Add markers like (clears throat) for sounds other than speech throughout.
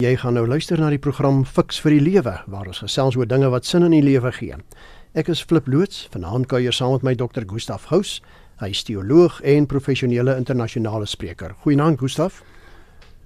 Jy gaan nou luister na die program Fix vir die Lewe waar ons gesels oor dinge wat sin in die lewe gee. Ek is Flip loods, vanaand kuier saam met my dokter Gustaf Gous. Hy is teoloog en professionele internasionale spreker. Goeienaand Gustaf.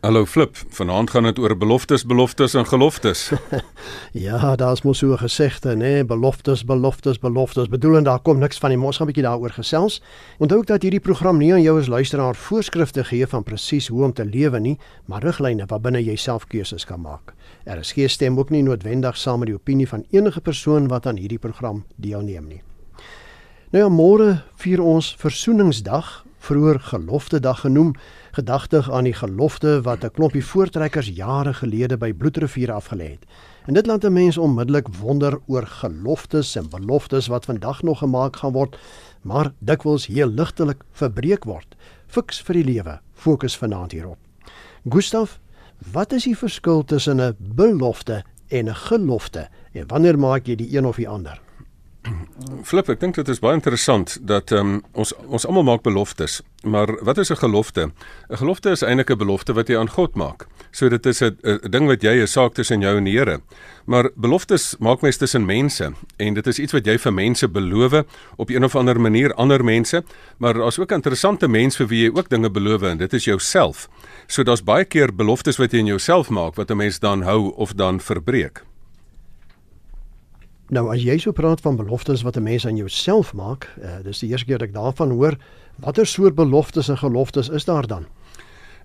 Hallo Flip, vanaand gaan dit oor beloftes, beloftes en geloftes. (laughs) ja, daar's mos so gesegde, nê, nee? beloftes, beloftes, beloftes. Bedoelend daar kom niks van die mos gaan 'n bietjie daaroor gesels. Onthou ook dat hierdie program nie aan jou as luisteraar voorskrifte gee van presies hoe om te lewe nie, maar riglyne waarbinne jy self keuses kan maak. Er is geen stem ook nie noodwendig saam met die opinie van enige persoon wat aan hierdie program deelneem nie. Nou ja, môre vier ons Versoeningsdag, vroeër Gelofte Dag genoem gedagtig aan die gelofte wat 'n klompie voortrekkers jare gelede by Bloedrivier afgelê het. En dit laat 'n mens onmiddellik wonder oor geloftes en beloftes wat vandag nog gemaak gaan word, maar dikwels heel ligtelik verbreek word. Fiks vir die lewe. Fokus vanaand hierop. Gustaf, wat is die verskil tussen 'n belofte en 'n gelofte en wanneer maak jy die een of die ander? Flip, ek dink dit is baie interessant dat um, ons ons almal maak beloftes, maar wat is 'n gelofte? 'n Gelofte is eintlik 'n belofte wat jy aan God maak. So dit is 'n ding wat jy 'n saak tussen jou en die Here. Maar beloftes maak mens tussen mense en dit is iets wat jy vir mense beloof op 'n of ander manier ander mense, maar daar's ook interessante mense vir wie jy ook dinge beloof en dit is jouself. So daar's baie keer beloftes wat jy in jouself maak wat 'n mens dan hou of dan verbreek. Nou as jy so praat van beloftes wat 'n mens aan jouself maak, uh, dis die eerste keer dat ek daarvan hoor, watter soort beloftes en geloftes is daar dan?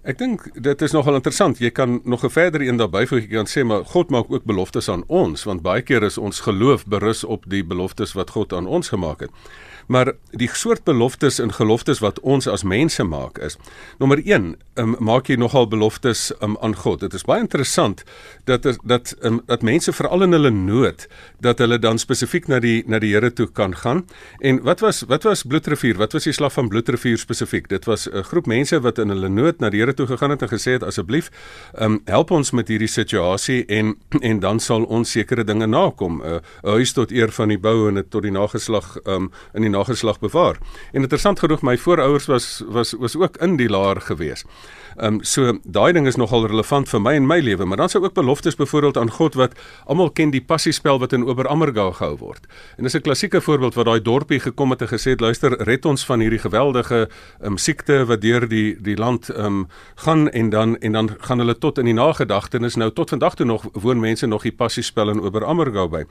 Ek dink dit is nogal interessant. Jy kan nog 'n verder een daarby voeg. Jy kan sê maar God maak ook beloftes aan ons, want baie keer is ons geloof berus op die beloftes wat God aan ons gemaak het. Maar die soort beloftes en geloftes wat ons as mense maak is nommer 1, um, ehm, maak jy nogal beloftes um, aan God. Dit is baie interessant dat is, dat um, dat mense veral in hulle nood dat hulle dan spesifiek na die na die Here toe kan gaan. En wat was wat was Bloedrivier? Wat was die slag van Bloedrivier spesifiek? Dit was 'n groep mense wat in hulle nood na die Here toe gegaan het en gesê het asseblief, um, help ons met hierdie situasie en en dan sal ons sekere dinge nakom. 'n uh, Huis tot eer van die bou en dit tot die nageslag um, in die nageslag bewaar. En interessant genoeg my voorouers was was was ook in die laar gewees. Ehm um, so daai ding is nogal relevant vir my en my lewe, maar dan sou ook beloftes byvoorbeeld aan God wat almal ken die passiespel wat in Oberammerga gehou word. En dis 'n klassieke voorbeeld wat daai dorpie gekom het en gesê het luister, red ons van hierdie geweldige ehm um, siekte wat deur die die land ehm um, gaan en dan en dan gaan hulle tot in die nagedagtenis nou tot vandag toe nog woon mense nog die passiespel in Oberammerga by.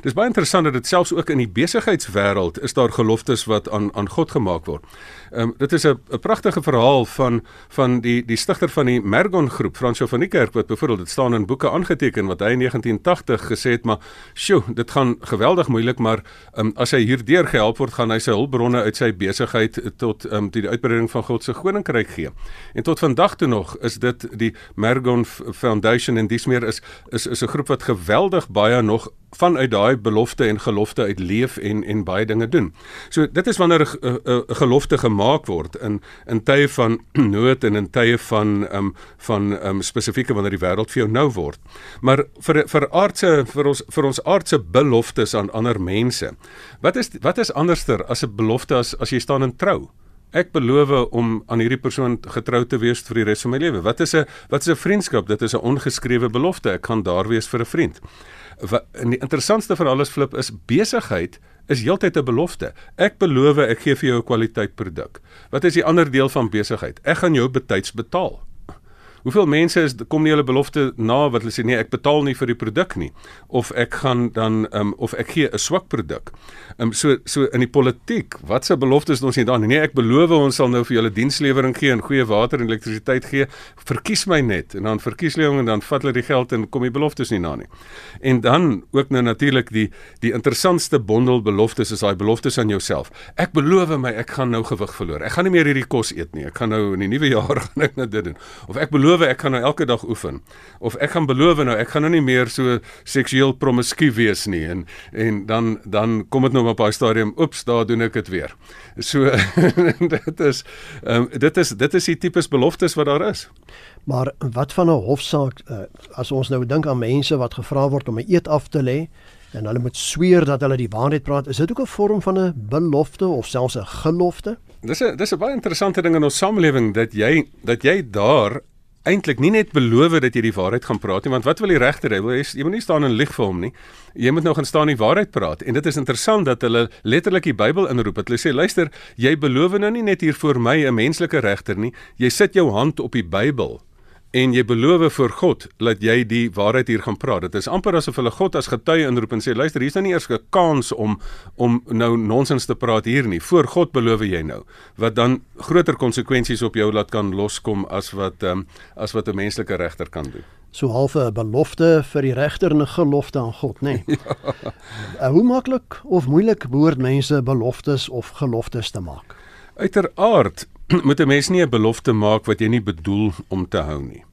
Dis baie interessant dat dit selfs ook in die besigheidswêreld is daar geloftes wat aan aan God gemaak word. Ehm um, dit is 'n 'n pragtige verhaal van van die die stigter van die Mergon groep, Fransjo van die Kerk wat byvoorbeeld dit staan in boeke aangeteken wat hy in 1980 gesê het, maar sjoe, dit gaan geweldig moeilik, maar um, as hy hierdeur gehelp word, gaan hy sy hulpbronne uit sy besigheid tot um, die uitbreiding van God se koninkryk gee. En tot vandag toe nog is dit die Mergon Foundation en dis meer is is is 'n groep wat geweldig baie nog vanuit daai belofte en gelofte uit leef en en baie dinge doen. So dit is wanneer 'n 'n gelofte gemaak word in in tye van (clears throat) nood en in tye van um van um spesifieke wanneer die wêreld vir jou nou word. Maar vir vir aardse vir ons vir ons aardse beloftes aan ander mense. Wat is wat is anderster as 'n belofte as as jy staan in trou? Ek beloof om aan hierdie persoon getrou te wees vir die res van my lewe. Wat is 'n wat is 'n vriendskap? Dit is 'n ongeskrewe belofte. Ek kan daar wees vir 'n vriend. Wat die interessantste van alles flip is besigheid is heeltyd 'n belofte. Ek beloof ek gee vir jou 'n kwaliteit produk. Wat is die ander deel van besigheid? Ek gaan jou betyds betaal. Hoeveel mense is kom nie hulle belofte na wat hulle sê nee, ek betaal nie vir die produk nie of ek gaan dan um, of ek gee 'n swak produk. Um, so so in die politiek, wat se beloftes ons nie dan nee, ek beloof ons sal nou vir julle dienslewering gee en goeie water en elektrisiteit gee. Verkies my net en dan verkies hulle en dan vat hulle die geld en kom die beloftes nie na nie. En dan ook nou natuurlik die die interessantste bondel beloftes is daai beloftes aan jouself. Ek beloof my ek gaan nou gewig verloor. Ek gaan nie meer hierdie kos eet nie. Ek gaan nou in die nuwe (laughs) jaar gaan ek nou dit doen. Of ek beloof ek gaan nou elke dag oefen of ek gaan beloof nou ek gaan nou nie meer so seksueel promiskuur wees nie en en dan dan kom dit nou op daai stadium oeps daar doen ek dit weer. So (laughs) dit is um, dit is dit is die tipes beloftes wat daar is. Maar wat van 'n hofsaak uh, as ons nou dink aan mense wat gevra word om 'n eed af te lê en hulle moet sweer dat hulle die waarheid praat, is dit ook 'n vorm van 'n belofte of selfs 'n gelofte? Dis 'n dis 'n baie interessante ding in ons samelewing dat jy dat jy daar eintlik nie net beloof dat jy die waarheid gaan praat nie, want wat wil die regter hê? Jy moet nie staan en lieg vir hom nie. Jy moet nou gaan staan en die waarheid praat. En dit is interessant dat hulle letterlik die Bybel inroep. Hulle sê, "Luister, jy beloof nou nie net hier voor my 'n menslike regter nie. Jy sit jou hand op die Bybel en jy beloof vir God dat jy die waarheid hier gaan praat. Dit is amper asof hulle God as getuie inroep en sê luister, hier's nou nie eers 'n kans om om nou nonsens te praat hier nie. Voor God beloof jy nou wat dan groter konsekwensies op jou laat kan loskom as wat um, as wat 'n menslike regter kan doen. So half 'n belofte vir die regter en 'n gelofte aan God, nê. Nee. (laughs) ja. Hoe maklik of moeilik behoort mense beloftes of geloftes te maak? Uiteraard (clears throat) moet 'n mens nie 'n belofte maak wat jy nie bedoel om te hou nie.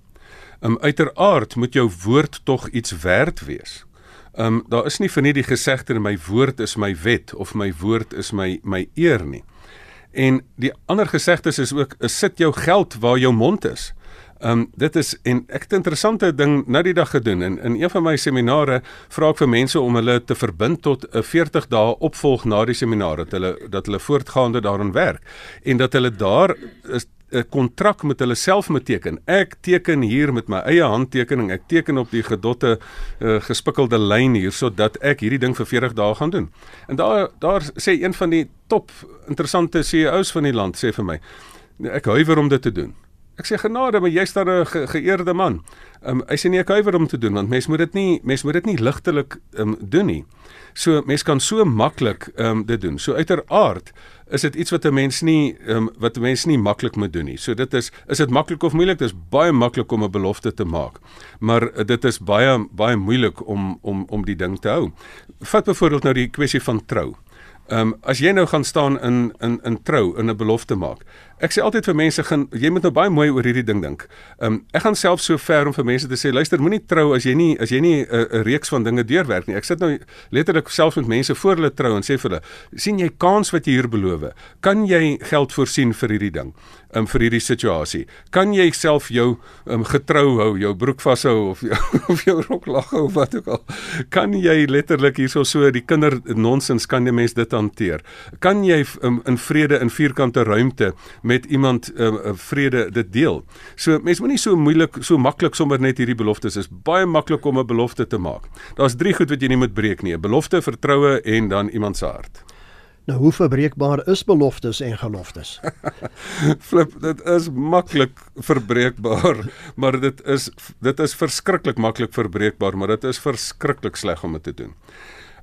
Um uiteraard moet jou woord tog iets werd wees. Um daar is nie vir nie die gesegde my woord is my wet of my woord is my my eer nie. En die ander gesegdes is ook sit jou geld waar jou mond is. Ehm um, dit is en ek het 'n interessante ding nou die dag gedoen in in een van my seminare vra ek vir mense om hulle te verbind tot 'n 40 dae opvolg na die seminar dat hulle dat hulle voortgaande daarin werk en dat hulle daar is 'n kontrak met hulle self moet teken. Ek teken hier met my eie handtekening. Ek teken op die gedotte uh, gespikkelde lyn hier sodat ek hierdie ding vir 40 dae gaan doen. En daar daar sê een van die top interessante CEO's van die land sê vir my ek huiwer om dit te doen. Ek sê genade, maar jy's dan 'n ge geëerde man. Ehm um, hy sê nee, ek huiwer om te doen want mens moet dit nie mens moet dit nie ligtelik ehm um, doen nie. So mens kan so maklik ehm um, dit doen. So uiteraard is dit iets wat 'n mens nie ehm um, wat 'n mens nie maklik moet doen nie. So dit is is dit maklik of moeilik? Dit is baie maklik om 'n belofte te maak. Maar dit is baie baie moeilik om om om die ding te hou. Vat byvoorbeeld nou die kwessie van trou. Ehm um, as jy nou gaan staan in in in trou in 'n belofte maak. Ek sê altyd vir mense gaan jy moet nou baie mooi oor hierdie ding dink. Ehm um, ek gaan self so ver om vir mense te sê luister moenie trou as jy nie as jy nie 'n uh, reeks van dinge deurwerk nie. Ek sit nou letterlik self met mense voor hulle trou en sê vir hulle sien jy kans wat jy hier beloof? Kan jy geld voorsien vir hierdie ding? Um, vir hierdie situasie. Kan jy self jou um, getrou hou, jou broek vashou of jou, (laughs) of jou rok lag hou of wat ook al? Kan jy letterlik hierso so die kinder nonsens kan jy mens dit hanteer? Kan jy um, in vrede in vierkante ruimte met iemand uh, vrede dit deel. So mense moenie so moeilik so maklik sommer net hierdie beloftes is baie maklik om 'n belofte te maak. Daar's drie goed wat jy nie moet breek nie: 'n belofte, vertroue en dan iemand se hart. Nou hoe verbreekbaar is beloftes en geloftes? (laughs) Flip, dit is maklik verbreekbaar, (laughs) maar dit is dit is verskriklik maklik verbreekbaar, maar dit is verskriklik sleg om dit te doen.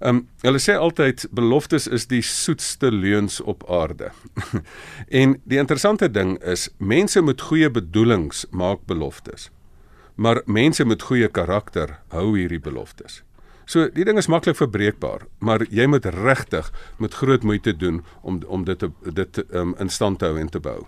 Ehm um, hulle sê altyd beloftes is die soetste leuns op aarde. (laughs) en die interessante ding is mense met goeie bedoelings maak beloftes. Maar mense met goeie karakter hou hierdie beloftes. So die ding is maklik verbreekbaar, maar jy moet regtig met groot moeite doen om om dit te, dit um, in stand te hou en te bou.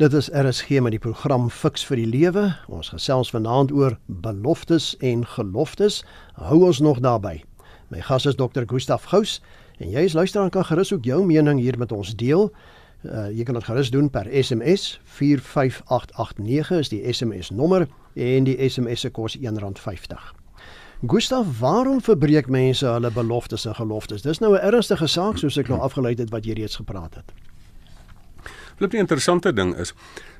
Dit is RSG met die program Fix vir die Lewe. Ons gesels vanaand oor beloftes en geloftes. Hou ons nog daarby. My gas is Dr. Gustaf Gous en jy as luisteraar kan gerus ook jou mening hier met ons deel. Uh, jy kan dit gerus doen per SMS 45889 is die SMS nommer en die SMS se kos R1.50. Gustaf, waarom verbreek mense hulle beloftes en geloftes? Dis nou 'n ernstige saak soos ek nou afgelei het wat jy reeds gepraat het. Flip die interessante ding is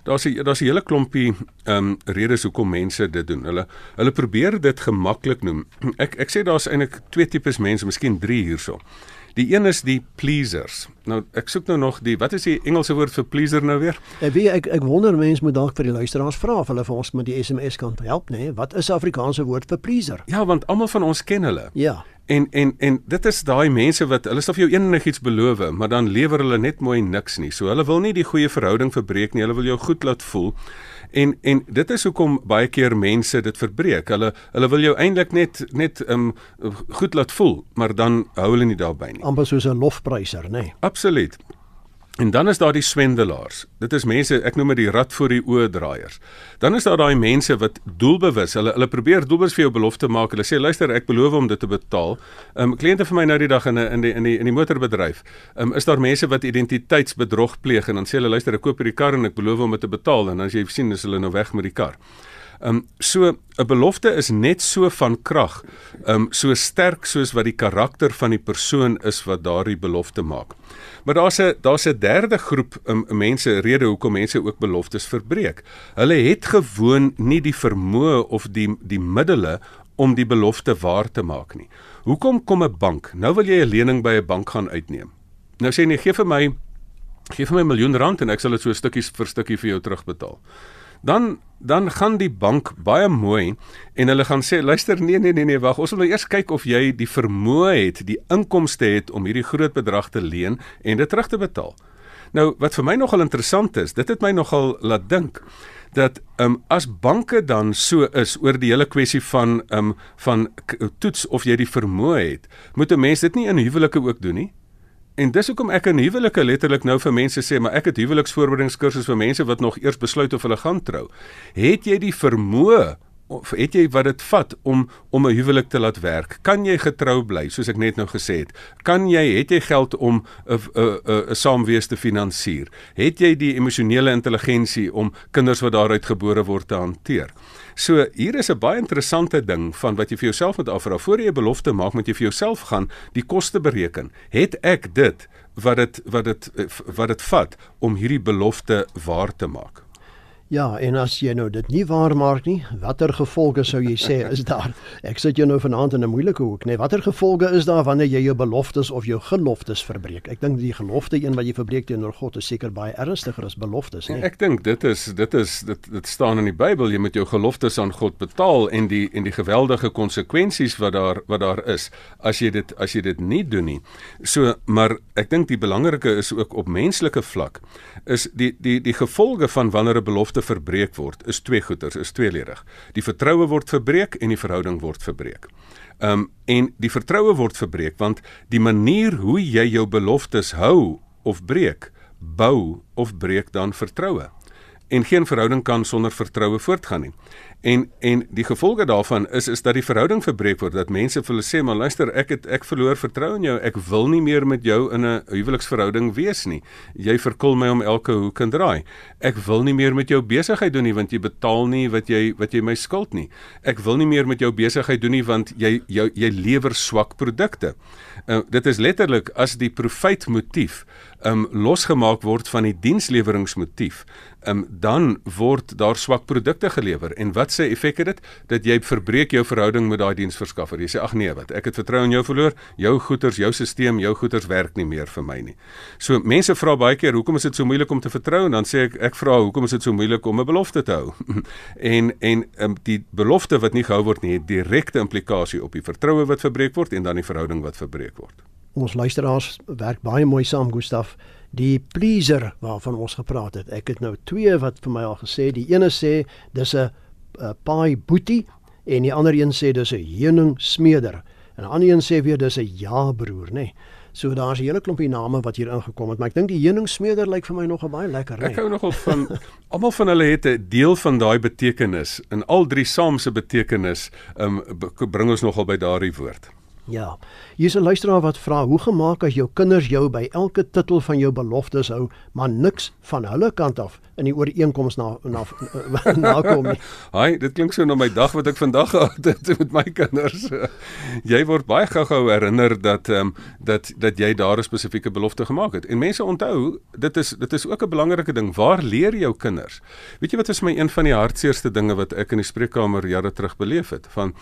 daar's 'n daar's 'n hele klompie ehm um, redes hoekom mense dit doen. Hulle hulle probeer dit gemaklik noem. (clears throat) Ek ek sê daar's eintlik twee tipes mense, miskien drie hierso. Die een is die pleasers. Nou ek soek nou nog die wat is die Engelse woord vir pleaser nou weer? Ek weet ek ek wonder mense moet dalk vir die luisteraars vra of hulle vir ons met die SMS kan help, nê? Nee? Wat is Afrikaanse woord vir pleaser? Ja, want almal van ons ken hulle. Ja. En en en dit is daai mense wat hulle sê of jou enigiets beloof, maar dan lewer hulle net mooi niks nie. So hulle wil nie die goeie verhouding verbreek nie. Hulle wil jou goed laat voel. En en dit is hoekom baie keer mense dit verbreek. Hulle hulle wil jou eintlik net net um goed laat voel, maar dan hou hulle nie daarby nie. Amper soos 'n lofpryser, nê? Nee. Absoluut. En dan is daar die swendelaars. Dit is mense, ek noem dit die rat voor die oë draaiers. Dan is daar daai mense wat doelbewus, hulle hulle probeer doelbewus vir jou belofte maak. Hulle sê luister, ek beloof om dit te betaal. Ehm um, kliënte vir my nou die dag in 'n in die in die in die motorbedryf. Ehm um, is daar mense wat identiteitsbedrog pleeg en dan sê hulle luister, ek koop hierdie kar en ek beloof om dit te betaal en as jy sien is hulle nou weg met die kar. Ehm um, so 'n belofte is net so van krag, ehm um, so sterk soos wat die karakter van die persoon is wat daardie belofte maak. Maar daar's 'n daar's 'n derde groep um, mense rede hoekom mense ook beloftes verbreek. Hulle het gewoon nie die vermoë of die die middele om die belofte waar te maak nie. Hoekom kom 'n bank? Nou wil jy 'n lening by 'n bank gaan uitneem. Nou sê nee, gee vir my gee vir my miljoen rand en ek sal dit so stukkies vir stukkie vir jou terugbetaal. Dan dan gaan die bank baie mooi en hulle gaan sê luister nee nee nee nee wag ons wil nou eers kyk of jy die vermoë het, die inkomste het om hierdie groot bedrag te leen en dit terug te betaal. Nou wat vir my nogal interessant is, dit het my nogal laat dink dat ehm um, as banke dan so is oor die hele kwessie van ehm um, van toets of jy die vermoë het, moet 'n mens dit nie in huwelike ook doen nie. En dis hoekom ek in huwelike letterlik nou vir mense sê, maar ek het huweliksvoorbereidingskursusse vir mense wat nog eers besluit of hulle gaan trou. Het jy die vermoë of het jy wat dit vat om om 'n huwelik te laat werk? Kan jy getrou bly soos ek net nou gesê het? Kan jy het jy geld om 'n 'n 'n saamwees te finansier? Het jy die emosionele intelligensie om kinders wat daaruit gebore word te hanteer? So hier is 'n baie interessante ding van wat jy vir jouself moet afvra. Voor jy 'n belofte maak, moet jy vir jouself gaan die koste bereken. Het ek dit wat dit wat dit wat dit vat om hierdie belofte waar te maak? Ja, en as jy nou dit nie waar maak nie, watter gevolge sou jy sê is daar? Ek sit jou nou vanaand in 'n moeilike hoek, nee, watter gevolge is daar wanneer jy jou beloftes of jou geloftes verbreek? Ek dink die gelofte een wat jy verbreek teenoor God is seker baie ernstiger as beloftes, nee. Ek dink dit is dit is dit dit staan in die Bybel, jy moet jou geloftes aan God betaal en die en die geweldige konsekwensies wat daar wat daar is as jy dit as jy dit nie doen nie. So, maar ek dink die belangrike is ook op menslike vlak is die die die gevolge van wanneer 'n belofte belofte verbreek word, is twee goeters, is tweeledig. Die vertroue word verbreek en die verhouding word verbreek. Um en die vertroue word verbreek want die manier hoe jy jou beloftes hou of breek, bou of breek dan vertroue. En geen verhouding kan sonder vertroue voortgaan nie. En en die gevolge daarvan is is dat die verhouding verbreek word dat mense vir hulle sê maar luister ek het ek verloor vertroue in jou. Ek wil nie meer met jou in 'n huweliksverhouding wees nie. Jy verkil my om elke hoek en draai. Ek wil nie meer met jou besigheid doen nie want jy betaal nie wat jy wat jy my skuld nie. Ek wil nie meer met jou besigheid doen nie want jy jou jy lewer swak produkte. Uh, dit is letterlik as die profyt motief um losgemaak word van die diensleweringsmotief um, dan word daar swak produkte gelewer. En wat sê effek het dit? Dat jy verbreek jou verhouding met daai diensverskaffer. Jy sê ag nee wat? Ek het vertrou in jou verloor. Jou goeders jou stelsel jou goeders werk nie meer vir my nie. So mense vra baie keer hoekom is dit so moeilik om te vertrou? En dan sê ek ek vra hoekom is dit so moeilik om 'n belofte te hou? (laughs) En en um, die belofte wat nie gehou word nie het direkte implikasie op die vertroue wat verbreek word en dan die verhouding wat verbreek word. Ons luisteraars werk baie mooi saam Gustaf die pleaser waarvan ons gepraat het. Ek het nou twee wat vir my al gesê. Die ene sê dis 'n paai boetie en die ander een sê dis 'n heuning smeder. En 'n ander een sê weer dis 'n ja broer, nê. Nee. So daar's 'n hele klompie name wat hier ingekom het, maar ek dink die heuning smeder lyk vir my nog baie lekker. Nee. Ek hou nogal van almal van hulle het 'n deel van daai betekenis. In al drie saam se betekenis, um, bring ons nogal by daardie woord. Ja. Hier's 'n luisteraar wat vra: "Hoe gemaak as jou kinders jou by elke titel van jou beloftes hou, maar niks van hulle kant af in die ooreenkoms na na (laughs) nakom nie?" Haai, dit klink so na my dag wat ek vandag gehad het (laughs) met my kinders. jy word baie gou-gou herinner dat ehm um, dat dat jy daar 'n spesifieke belofte gemaak het. En mense onthou, dit is dit is ook 'n belangrike ding. Waar leer jou kinders? Weet jy wat is my een van die hartseerste dinge wat ek in die spreekkamer jare terug beleef het? Van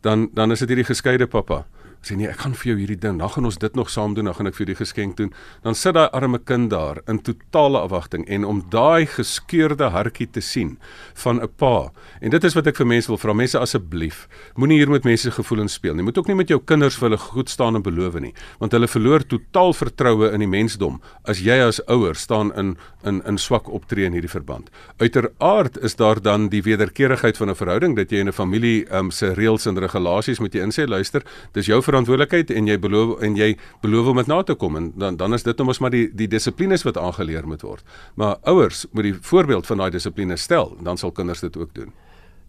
dan dan is dit hierdie geskeide pappa sê nee, ek gaan vir jou hierdie ding, dan gaan ons dit nog saam doen, dan gaan ek vir jou die geskenk doen. Dan sit daai arme kind daar in totale afwagting en om daai geskeurde hartjie te sien van 'n pa. En dit is wat ek vir mense wil vra, mense asseblief, moenie hier met mense gevoelens speel nie. Moet ook nie met jou kinders vir hulle goed staan en beloof nie, want hulle verloor totaal vertroue in die mensdom as jy as ouer staan in in in swak optree in hierdie verband. Uiteraard is daar dan die wederkerigheid van 'n verhouding dat jy in 'n familie um, se reëls en regulasies moet jy insê, luister, dis jou verantwoordelikheid en jy beloof en jy beloof om dit na te kom en dan dan is dit ons maar die die dissiplines wat aangeleer moet word. Maar ouers moet die voorbeeld van daai dissipline stel, dan sal kinders dit ook doen.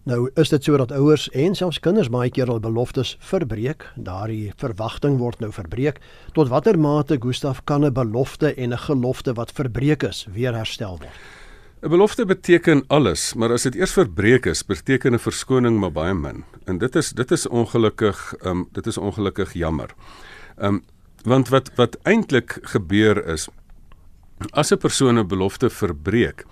Nou is dit so dat ouers en selfs kinders baie keer al beloftes verbreek. Daardie verwagting word nou verbreek. Tot watter mate Gustaf kan 'n belofte en 'n gelofte wat verbreek is weer herstel word? 'n Belofte beteken alles, maar as dit eers verbreek is, beteken 'n verskoning maar baie min. En dit is dit is ongelukkig, ehm um, dit is ongelukkig jammer. Ehm um, want wat wat eintlik gebeur is as 'n persoon 'n belofte verbreek,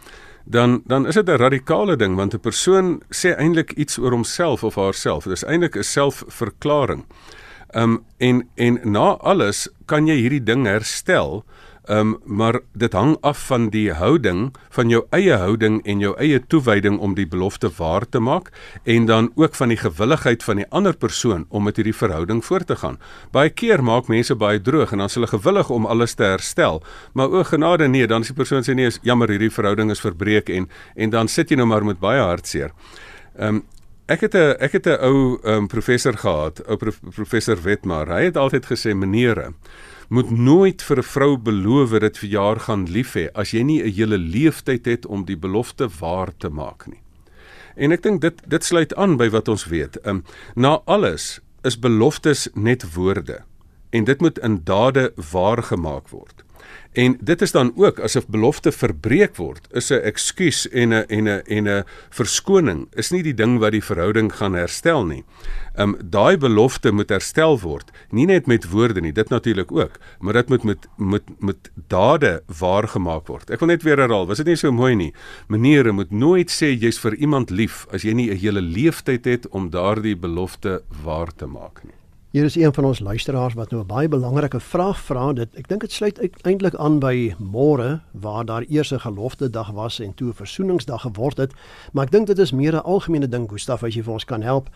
dan dan is dit 'n radikale ding want 'n persoon sê eintlik iets oor homself of haarself. Dit is eintlik 'n selfverklaring. Ehm um, en en na alles kan jy hierdie ding herstel Ehm um, maar dit hang af van die houding van jou eie houding en jou eie toewyding om die belofte waar te maak en dan ook van die gewilligheid van die ander persoon om met hierdie verhouding voort te gaan. Baie keer maak mense baie droog en dan is hulle gewillig om alles te herstel, maar o genade nee, dan is die persoon sê nee, is jammer hierdie verhouding is verbreek en en dan sit jy nou maar met baie hartseer. Ehm um, Ek het 'n ek het 'n ou um, professor gehad, ou prof, professor Wetmar. Hy het altyd gesê meneere, moet nooit vir 'n vrou beloof dat vir jaar gaan lief hê as jy nie 'n hele leeftyd het om die belofte waar te maak nie. En ek dink dit dit sluit aan by wat ons weet. Um, na alles is beloftes net woorde en dit moet in dade waar gemaak word. En dit is dan ook as 'n belofte verbreek word, is 'n ekskuus en 'n en 'n en 'n verskoning is nie die ding wat die verhouding gaan herstel nie. Ehm um, daai belofte moet herstel word, nie net met woorde nie, dit natuurlik ook, maar dit moet met met met dade waar gemaak word. Ek wil net weer herhaal, was dit nie so mooi nie? Meneere moet nooit sê jy's vir iemand lief as jy nie 'n hele leeftyd het om daardie belofte waar te maak nie. Hier is een van ons luisteraars wat nou 'n baie belangrike vraag vra. Dit ek dink dit sluit eintlik aan by môre waar daar eers 'n gelofte dag was en toe 'n versoeningsdag geword het, maar ek dink dit is meer 'n algemene ding, Gustaf, as jy vir ons kan help.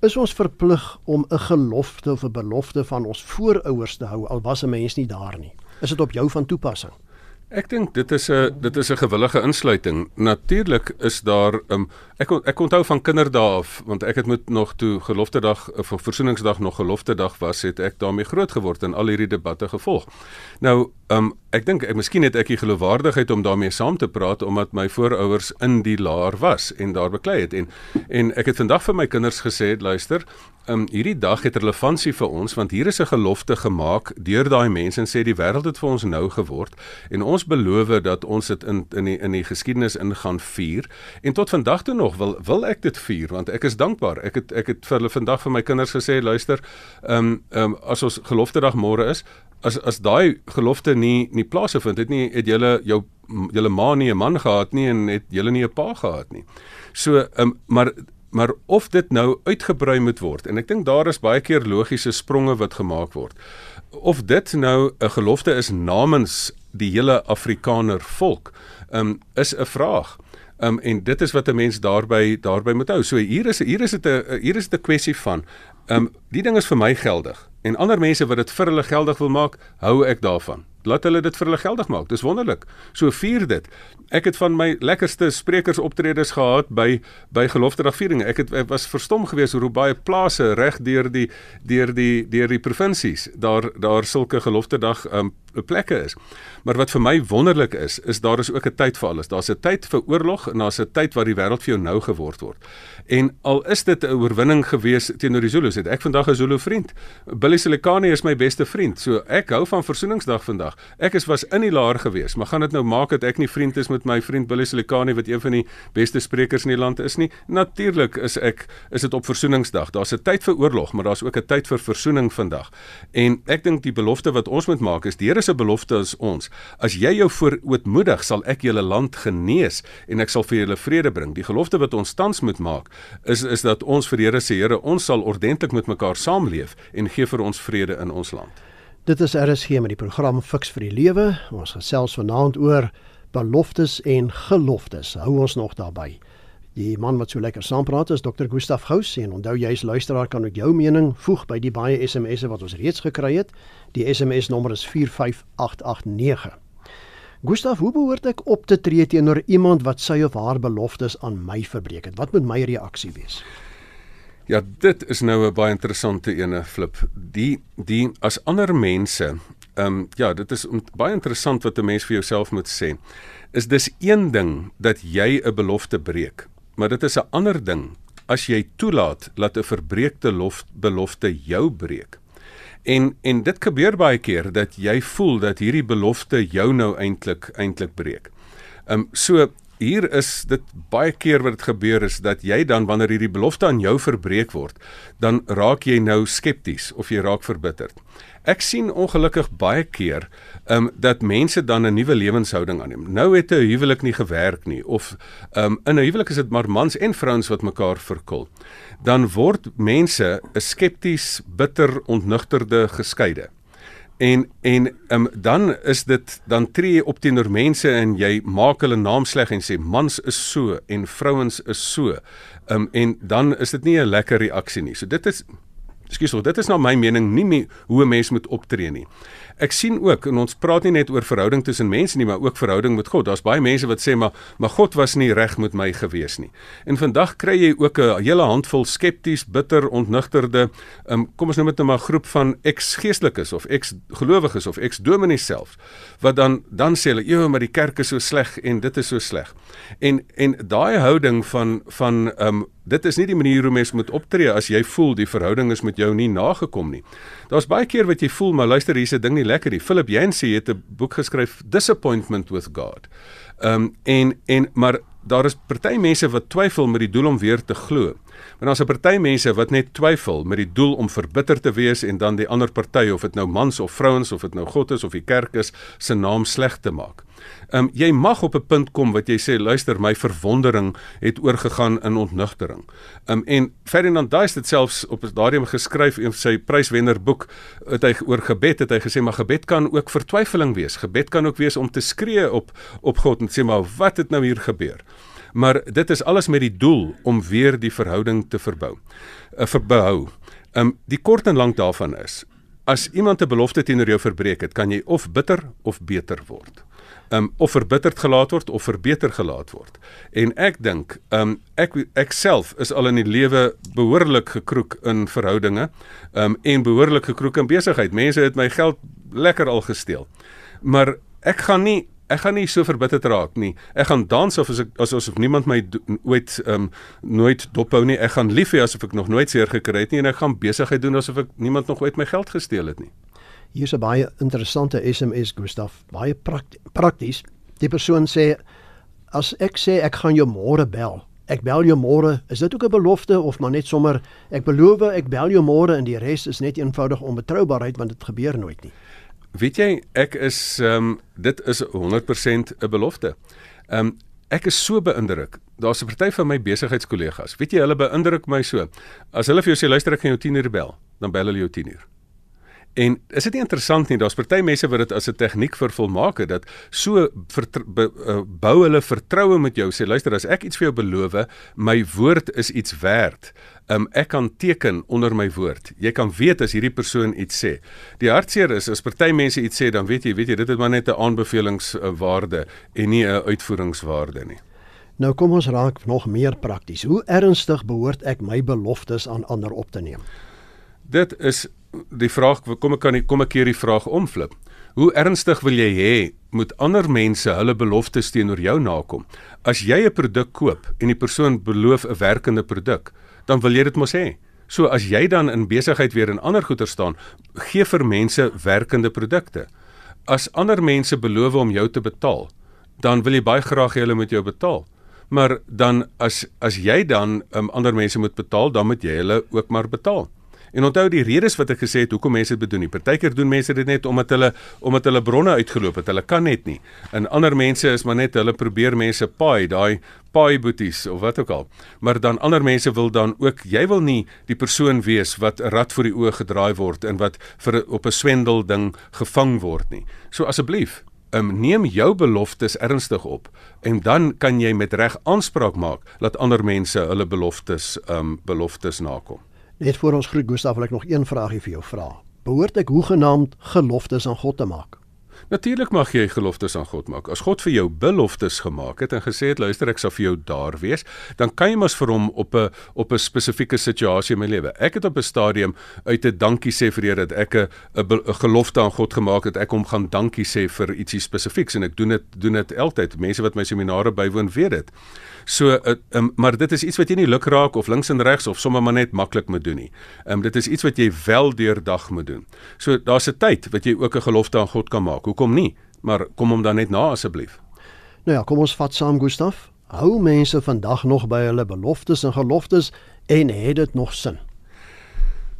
Is ons verplig om 'n gelofte of 'n belofte van ons voorouers te hou al was 'n mens nie daar nie? Is dit op jou van toepassing? Ek dink dit is 'n dit is 'n gewillige insluiting. Natuurlik is daar um, ek ek onthou van kinderdae af want ek het moet nog toe gelofte dag of versoeningsdag nog gelofte dag was het ek daarmee groot geword en al hierdie debatte gevolg. Nou um, ek dink ek miskien het ek die geloofwaardigheid om daarmee saam te praat omdat my voorouers in die laar was en daar beklei het. En en ek het vandag vir my kinders gesê luister um, hierdie dag het relevantie vir ons want hier is 'n gelofte gemaak deur daai mense en sê die wêreld het vir ons nou geword. En ons beloof dat ons dit in in die in die geskiedenis in gaan vier. En tot vandag toe nog wil wil ek dit vier want ek is dankbaar. Ek het ek het vir hulle vandag vir my kinders gesê luister ehm um, ehm um, as ons gelofte dag môre is as as daai gelofte nie nie plaasgevind het nie het julle jou julle ma nie 'n man gehad nie en het julle nie 'n pa gehad nie. So um, maar maar of dit nou uitgebrei moet word en ek dink daar is baie keer logiese spronge wat gemaak word of dit nou 'n gelofte is namens die hele Afrikaner volk um, is 'n vraag. Um, en dit is wat 'n mens daarby daarby moet hou. So hier is hier is dit 'n hier is dit 'n kwessie van um, die ding is vir my geldig en ander mense wat dit vir hulle geldig wil maak hou ek daarvan laat hulle dit vir hulle geldig maak. Dis wonderlik. So vier dit. Ek het van my lekkerste sprekers optredes gehad by by geloofsdagvieringe. Ek het ek was verstom geweest hoe baie plase reg deur die deur die deur die provinsies daar daar sulke geloofsdag um, plekke is. Maar wat vir my wonderlik is, is daar is ook 'n tyd vir alles. Daar's 'n tyd vir oorlog en daar's 'n tyd waar die wêreld vir jou nou geword word. En al is dit 'n oorwinning gewees teenoor die Zulus, het ek vandag 'n Zulu vriend. Billy Silikane is my beste vriend. So ek hou van Versoeningsdag vandag. Ek is was in die laar gewees, maar gaan dit nou maak dat ek nie vriend is met my vriend Billy Silikane wat een van die beste sprekers in die land is nie? Natuurlik is ek is dit op Versoeningsdag. Daar's 'n tyd vir oorlog, maar daar's ook 'n tyd vir versoening vandag. En ek dink die belofte wat ons moet maak is die Here se belofte is ons. As jy jou voorootmoedig, sal ek julle land genees en ek sal vir julle vrede bring. Die gelofte wat ons tans moet maak is is dat ons vir Here sê, Here, ons sal ordentlik met mekaar saamleef en gee vir ons vrede in ons land. Dit is RSG met die program Fix vir die Lewe. Ons gesels vanaand oor beloftes en geloftes. Hou ons nog daarby. Die man wat so lekker saampraat is Dr. Gustaf Gous en onthou jy as luisteraar kan ook jou mening voeg by die baie SMS'e wat ons reeds gekry het. Die SMS nommer is 45889. Gustaf, hoe behoort ek op te tree teenoor iemand wat sy of haar beloftes aan my verbreek het? Wat moet my reaksie wees? Ja, dit is nou 'n baie interessante ene flip. Die die as ander mense, ehm um, ja, dit is baie interessant wat 'n mens vir jouself moet sê. Is dis een ding dat jy 'n belofte breek maar dit is 'n ander ding as jy toelaat dat 'n verbreekte lof, belofte jou breek. En en dit gebeur baie keer dat jy voel dat hierdie belofte jou nou eintlik eintlik breek. Ehm um, so hier is dit baie keer wat dit gebeur is dat jy dan wanneer hierdie belofte aan jou verbreek word, dan raak jy nou skepties of jy raak verbitterd. Ek sien ongelukkig baie keer ehm um, dat mense dan 'n nuwe lewenshouding aanneem. Nou het 'n huwelik nie gewerk nie of ehm um, in 'n huwelik is dit maar mans en vrouens wat mekaar verkil. Dan word mense 'n skepties, bitter, ontnugterde geskeide. En en um, dan is dit dan tree op teenoor mense en jy maak hulle naam sleg en sê mans is so en vrouens is so. Um, en dan is dit nie 'n lekker reaksie nie. So dit is Ekskuus, dit is na my mening nie meer hoe 'n mens moet optree nie. Ek sien ook en ons praat nie net oor verhouding tussen mense nie, maar ook verhouding met God. Daar's baie mense wat sê maar maar God was nie reg met my gewees nie. En vandag kry jy ook 'n hele handvol skepties, bitter, ontnugterde, um, kom ons noem dit nou maar groep van ex-geestelikes of ex-gelowiges of ex-dominees self wat dan dan sê hulle, "Jo, maar die kerk is so sleg en dit is so sleg." En en daai houding van van um dit is nie die manier hoe mens moet optree as jy voel die verhouding is met jou nie nagekom nie. Daar's baie keer wat jy voel, maar luister, hier's 'n ding nie lekker nie. Philip Yancey het 'n boek geskryf Disappointment with God. Ehm um, en en maar daar is party mense wat twyfel met die doel om weer te glo. Maar daar's 'n party mense wat net twyfel met die doel om verbitter te wees en dan die ander party of dit nou mans of vrouens of dit nou God is of die kerk is se naam sleg te maak. Ehm um, jy mag op 'n punt kom wat jy sê luister my verwondering het oorgegaan in ontnugtering. Ehm um, en Ferdinand Duis het selfs op daardie geskryf in sy pryswenner boek het hy oor gebed het hy gesê maar gebed kan ook vertwyfeling wees. Gebed kan ook wees om te skree op op God en sê maar wat het nou hier gebeur? Maar dit is alles met die doel om weer die verhouding te verbou. 'n uh, eh, Verbou. Ehm um, die kort en lank daarvan is as iemand 'n belofte teenoor jou verbreek het, kan jy of bitter of beter word um, of verbitterd gelaat word of verbeter gelaat word. En ek dink, um, ek ek self is al in die lewe behoorlik gekroek in verhoudinge um, en behoorlik gekroek in besigheid. Mense het my geld lekker al gesteel. Maar ek gaan nie Ek gaan nie so verbitterd raak nie. Ek gaan dans of as ek as asof niemand my ooit ehm um, nooit dophou nie. Ek gaan lief hê asof ek nog nooit seer gekry het nie en ek gaan besigheid doen asof ek niemand nog ooit my geld gesteel het nie. Hier's 'n baie interessante SMS Gustaf, baie prakties. Die persoon sê as ek sê ek gaan jou môre bel, ek bel jou môre, is dit ook 'n belofte of maar net sommer ek beloof ek bel jou môre en die res is net eenvoudig onbetroubaarheid want dit gebeur nooit nie. Weet jy, ek is ehm um, dit is 100% 'n belofte. Ehm um, ek is so beïndruk. Daar's 'n party van my besigheidskollegas. Weet jy, hulle beïndruk my so. As hulle vir jou sê luister ek gaan jou 10 uur bel, dan bel hulle jou 10 uur. En is dit nie interessant nie, daar's party mense wat dit as 'n tegniek vir volmaak het dat so be, uh, bou hulle vertroue met jou. Sê luister, as ek iets vir jou beloof, my woord is iets werd. Um, ek kan teken onder my woord. Jy kan weet as hierdie persoon iets sê. Die hartseer is as party mense iets sê, dan weet jy, weet jy, dit het maar net 'n aanbevelingswaarde en nie 'n uitvoeringswaarde nie. Nou kom ons raak nog meer prakties. Hoe ernstig behoort ek my beloftes aan ander op te neem? Dit is die vraag kom ek kan kom ek hier die vraag omflip. Hoe ernstig wil jy hê moet ander mense hulle beloftes teenoor jou nakom? As jy 'n produk koop en die persoon beloof 'n werkende produk, dan wil jy dit mos hê. So as jy dan in besigheid weer in ander goeder staan, gee vir mense werkende produkte. As ander mense beloof om jou te betaal, dan wil jy baie graag hê hulle moet jou betaal. Maar dan as as jy dan um, ander mense moet betaal, dan moet jy hulle ook maar betaal. En onthou die redes wat ek gesê het hoekom mense dit bedoel nie. Partykeer doen mense dit net omdat hulle omdat hulle bronne uitgeloop het. Hulle kan net nie. En ander mense is maar net hulle probeer mense paai, daai paai boeties of wat ook al. Maar dan ander mense wil dan ook jy wil nie die persoon wees wat 'n rad voor die oë gedraai word en wat vir op 'n swendel ding gevang word nie. So asseblief Um, neem jou beloftes ernstig op en dan kan jy met reg aanspraak maak dat ander mense hulle beloftes um beloftes nakom. Net voor ons groet Gustaf wil ek nog een vraagie vir jou vra. Behoort ek hoegenaamd geloftes aan God te maak? Natuurlik mag jy geloftes aan God maak. As God vir jou beloftes gemaak het en gesê het luister ek sal vir jou daar wees, dan kan jy mos vir hom op 'n op 'n spesifieke situasie in my lewe. Ek het op 'n stadium uit 'n dankie sê vir Here dat ek 'n 'n gelofte aan God gemaak het. Ek hom gaan dankie sê vir ietsie spesifieks en ek doen dit doen dit altyd. Mense wat my seminare bywoon weet dit. So uh, um, maar dit is iets wat jy nie luk raak of links en regs of sommer maar net maklik moet doen nie. Ehm um, dit is iets wat jy wel deurdag moet doen. So daar's 'n tyd wat jy ook 'n gelofte aan God kan maak. Hoekom nie? Maar kom hom dan net na asseblief. Nou ja, kom ons vat saam Gustaf. Hou mense vandag nog by hulle beloftes en geloftes en het dit nog sin?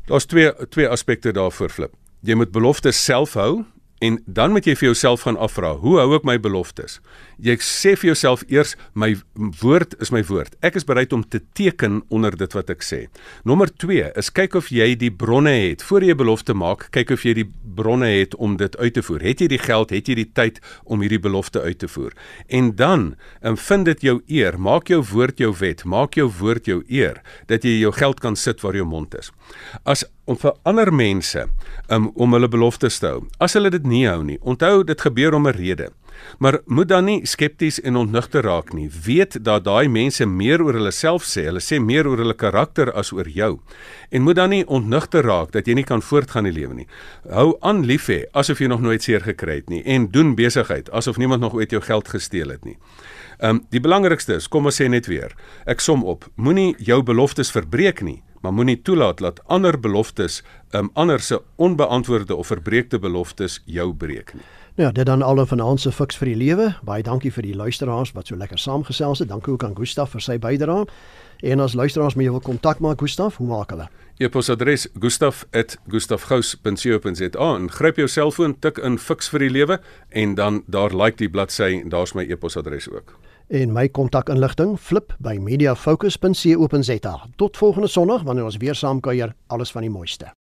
Daar's twee twee aspekte daarvoor flip. Jy moet beloftes self hou En dan moet jy vir jouself gaan afvra, hoe hou ek my beloftes? Jy sê vir jouself eers my woord is my woord. Ek is bereid om te teken onder dit wat ek sê. Nommer 2 is kyk of jy die bronne het voor jy 'n belofte maak, kyk of jy die bronne het om dit uit te voer. Het jy die geld, het jy die tyd om hierdie belofte uit te voer? En dan, en vind dit jou eer, maak jou woord jou wet, maak jou woord jou eer dat jy jou geld kan sit waar jou mond is. As om vir ander mense um, om hulle beloftes te hou. As hulle dit nie hou nie, onthou dit gebeur om 'n rede. Maar moet dan nie skepties en ontnugter raak nie. Weet dat daai mense meer oor hulle self sê, hulle sê meer oor hulle karakter as oor jou. En moet dan nie ontnugter raak dat jy nie kan voortgaan in die lewe nie. Hou aan lief hê asof jy nog nooit seer gekry het nie en doen besigheid asof niemand nog ooit jou geld gesteel het nie. Ehm um, die belangrikste is, kom ons sê net weer. Ek som op. Moenie jou beloftes verbreek nie maar moenie toelaat dat ander beloftes, um, ander se onbeantwoorde of verbreekte beloftes jou breek nie. Nou ja, dit dan al van ons se fiks vir die lewe. Baie dankie vir die luisteraars wat so lekker saamgesels het. Dankie ook aan Gustaf vir sy bydrae. En as luisteraars met jou wil kontak maak, Gustaf, hoe maak hulle? E-posadres gustaf@gustafgous.co.za en gryp jou selfoon, tik in fiks vir die lewe en dan daar like die bladsy en daar's my e-posadres ook en my kontakinligting flip by mediafocus.co.za. Tot volgende Sondag wanneer ons weer saam kuier, alles van die mooiste.